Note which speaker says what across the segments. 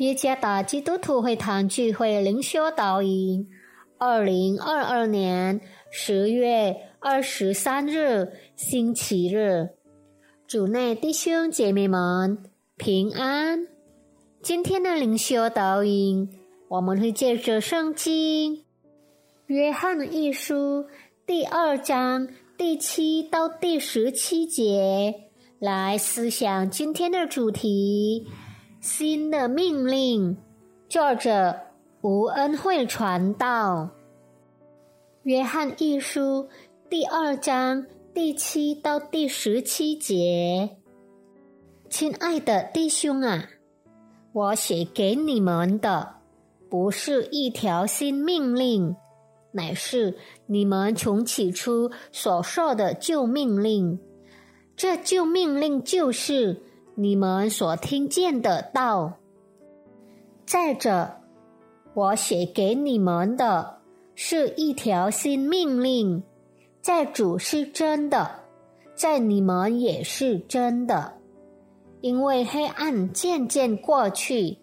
Speaker 1: 耶加达基督徒会堂聚会灵修导引，二零二二年十月二十三日星期日，主内弟兄姐妹们平安。今天的灵修导引，我们会借着圣经《约翰一书》第二章第七到第十七节来思想今天的主题。新的命令，作者吴恩惠传道。约翰一书第二章第七到第十七节，亲爱的弟兄啊，我写给你们的不是一条新命令，乃是你们从起初所受的旧命令。这旧命令就是。你们所听见的道。再者，我写给你们的是一条新命令，在主是真的，在你们也是真的。因为黑暗渐渐过去，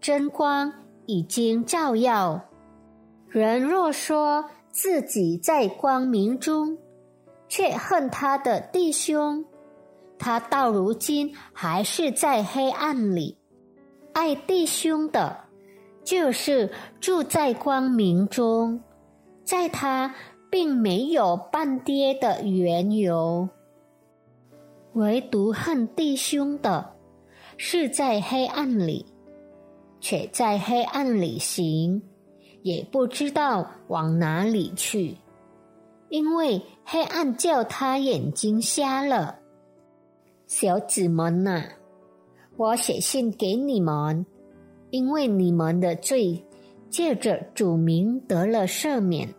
Speaker 1: 真光已经照耀。人若说自己在光明中，却恨他的弟兄。他到如今还是在黑暗里，爱弟兄的，就是住在光明中，在他并没有半跌的缘由；唯独恨弟兄的，是在黑暗里，却在黑暗里行，也不知道往哪里去，因为黑暗叫他眼睛瞎了。小子们呐，我写信给你们，因为你们的罪借着主名得了赦免。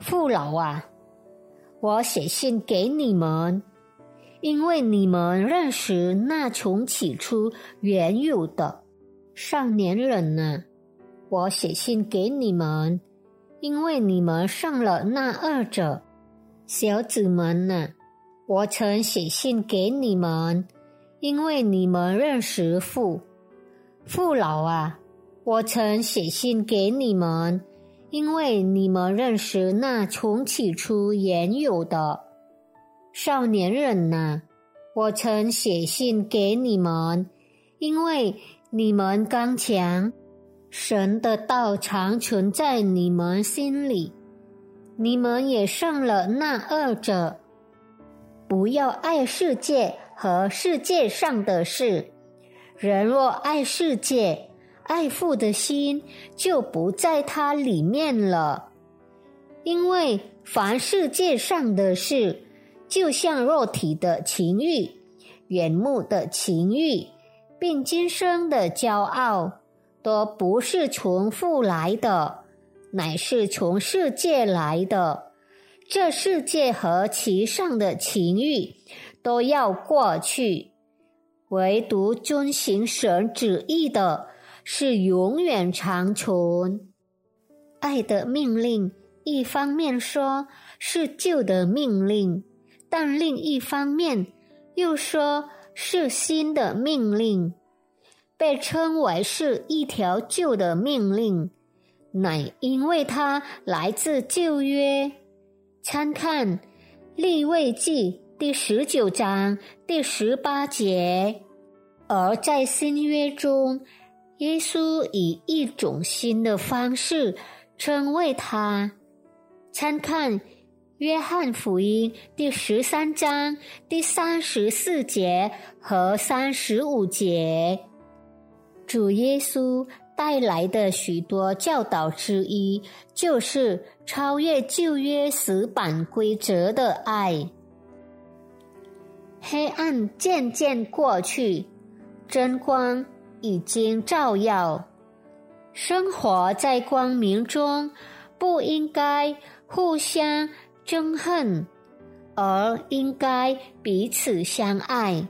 Speaker 1: 父老啊，我写信给你们，因为你们认识那从起初原有的少年人呢。我写信给你们，因为你们上了那二者。小子们呐。我曾写信给你们，因为你们认识父父老啊。我曾写信给你们，因为你们认识那从起初原有的少年人呐。我曾写信给你们，因为你们刚强，神的道常存在你们心里，你们也上了那二者。不要爱世界和世界上的事。人若爱世界，爱父的心就不在它里面了。因为凡世界上的事，就像肉体的情欲、眼目的情欲，并今生的骄傲，都不是从父来的，乃是从世界来的。这世界和其上的情欲都要过去，唯独遵行神旨意的是永远长存。爱的命令，一方面说是旧的命令，但另一方面又说是新的命令，被称为是一条旧的命令，乃因为它来自旧约。参看《立位记》第十九章第十八节，而在新约中，耶稣以一种新的方式称谓他。参看《约翰福音》第十三章第三十四节和三十五节，主耶稣。带来的许多教导之一，就是超越旧约死板规则的爱。黑暗渐渐过去，真光已经照耀。生活在光明中，不应该互相憎恨，而应该彼此相爱，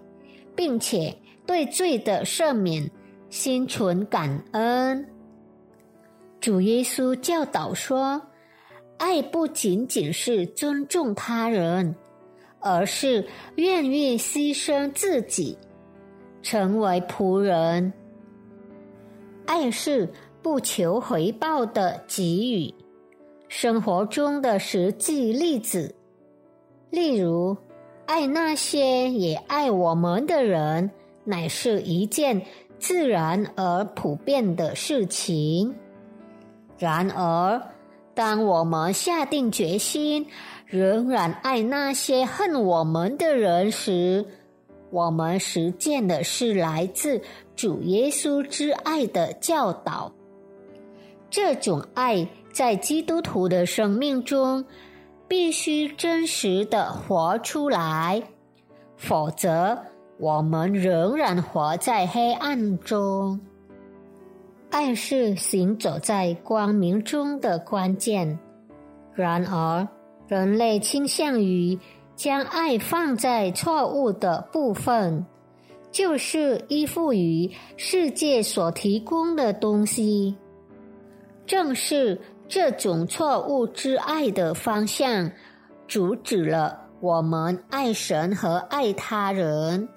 Speaker 1: 并且对罪的赦免。心存感恩。主耶稣教导说：“爱不仅仅是尊重他人，而是愿意牺牲自己，成为仆人。”爱是不求回报的给予。生活中的实际例子，例如，爱那些也爱我们的人，乃是一件自然而普遍的事情。然而，当我们下定决心仍然爱那些恨我们的人时，我们实践的是来自主耶稣之爱的教导。这种爱在基督徒的生命中必须真实的活出来，否则我们仍然活在黑暗中。爱是行走在光明中的关键。然而，人类倾向于将爱放在错误的部分，就是依附于世界所提供的东西。正是这种错误之爱的方向，阻止了我们爱神和爱他人。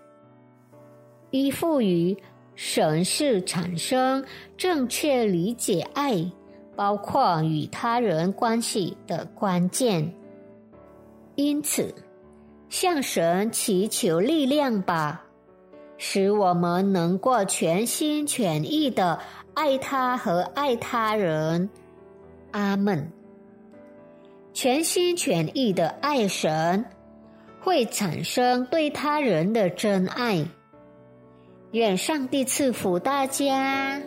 Speaker 1: 依附于。神是产生正确理解爱，包括与他人关系的关键。因此，向神祈求力量吧，使我们能够全心全意的爱他和爱他人。阿门。全心全意的爱神，会产生对他人的真爱。愿上帝赐福大家。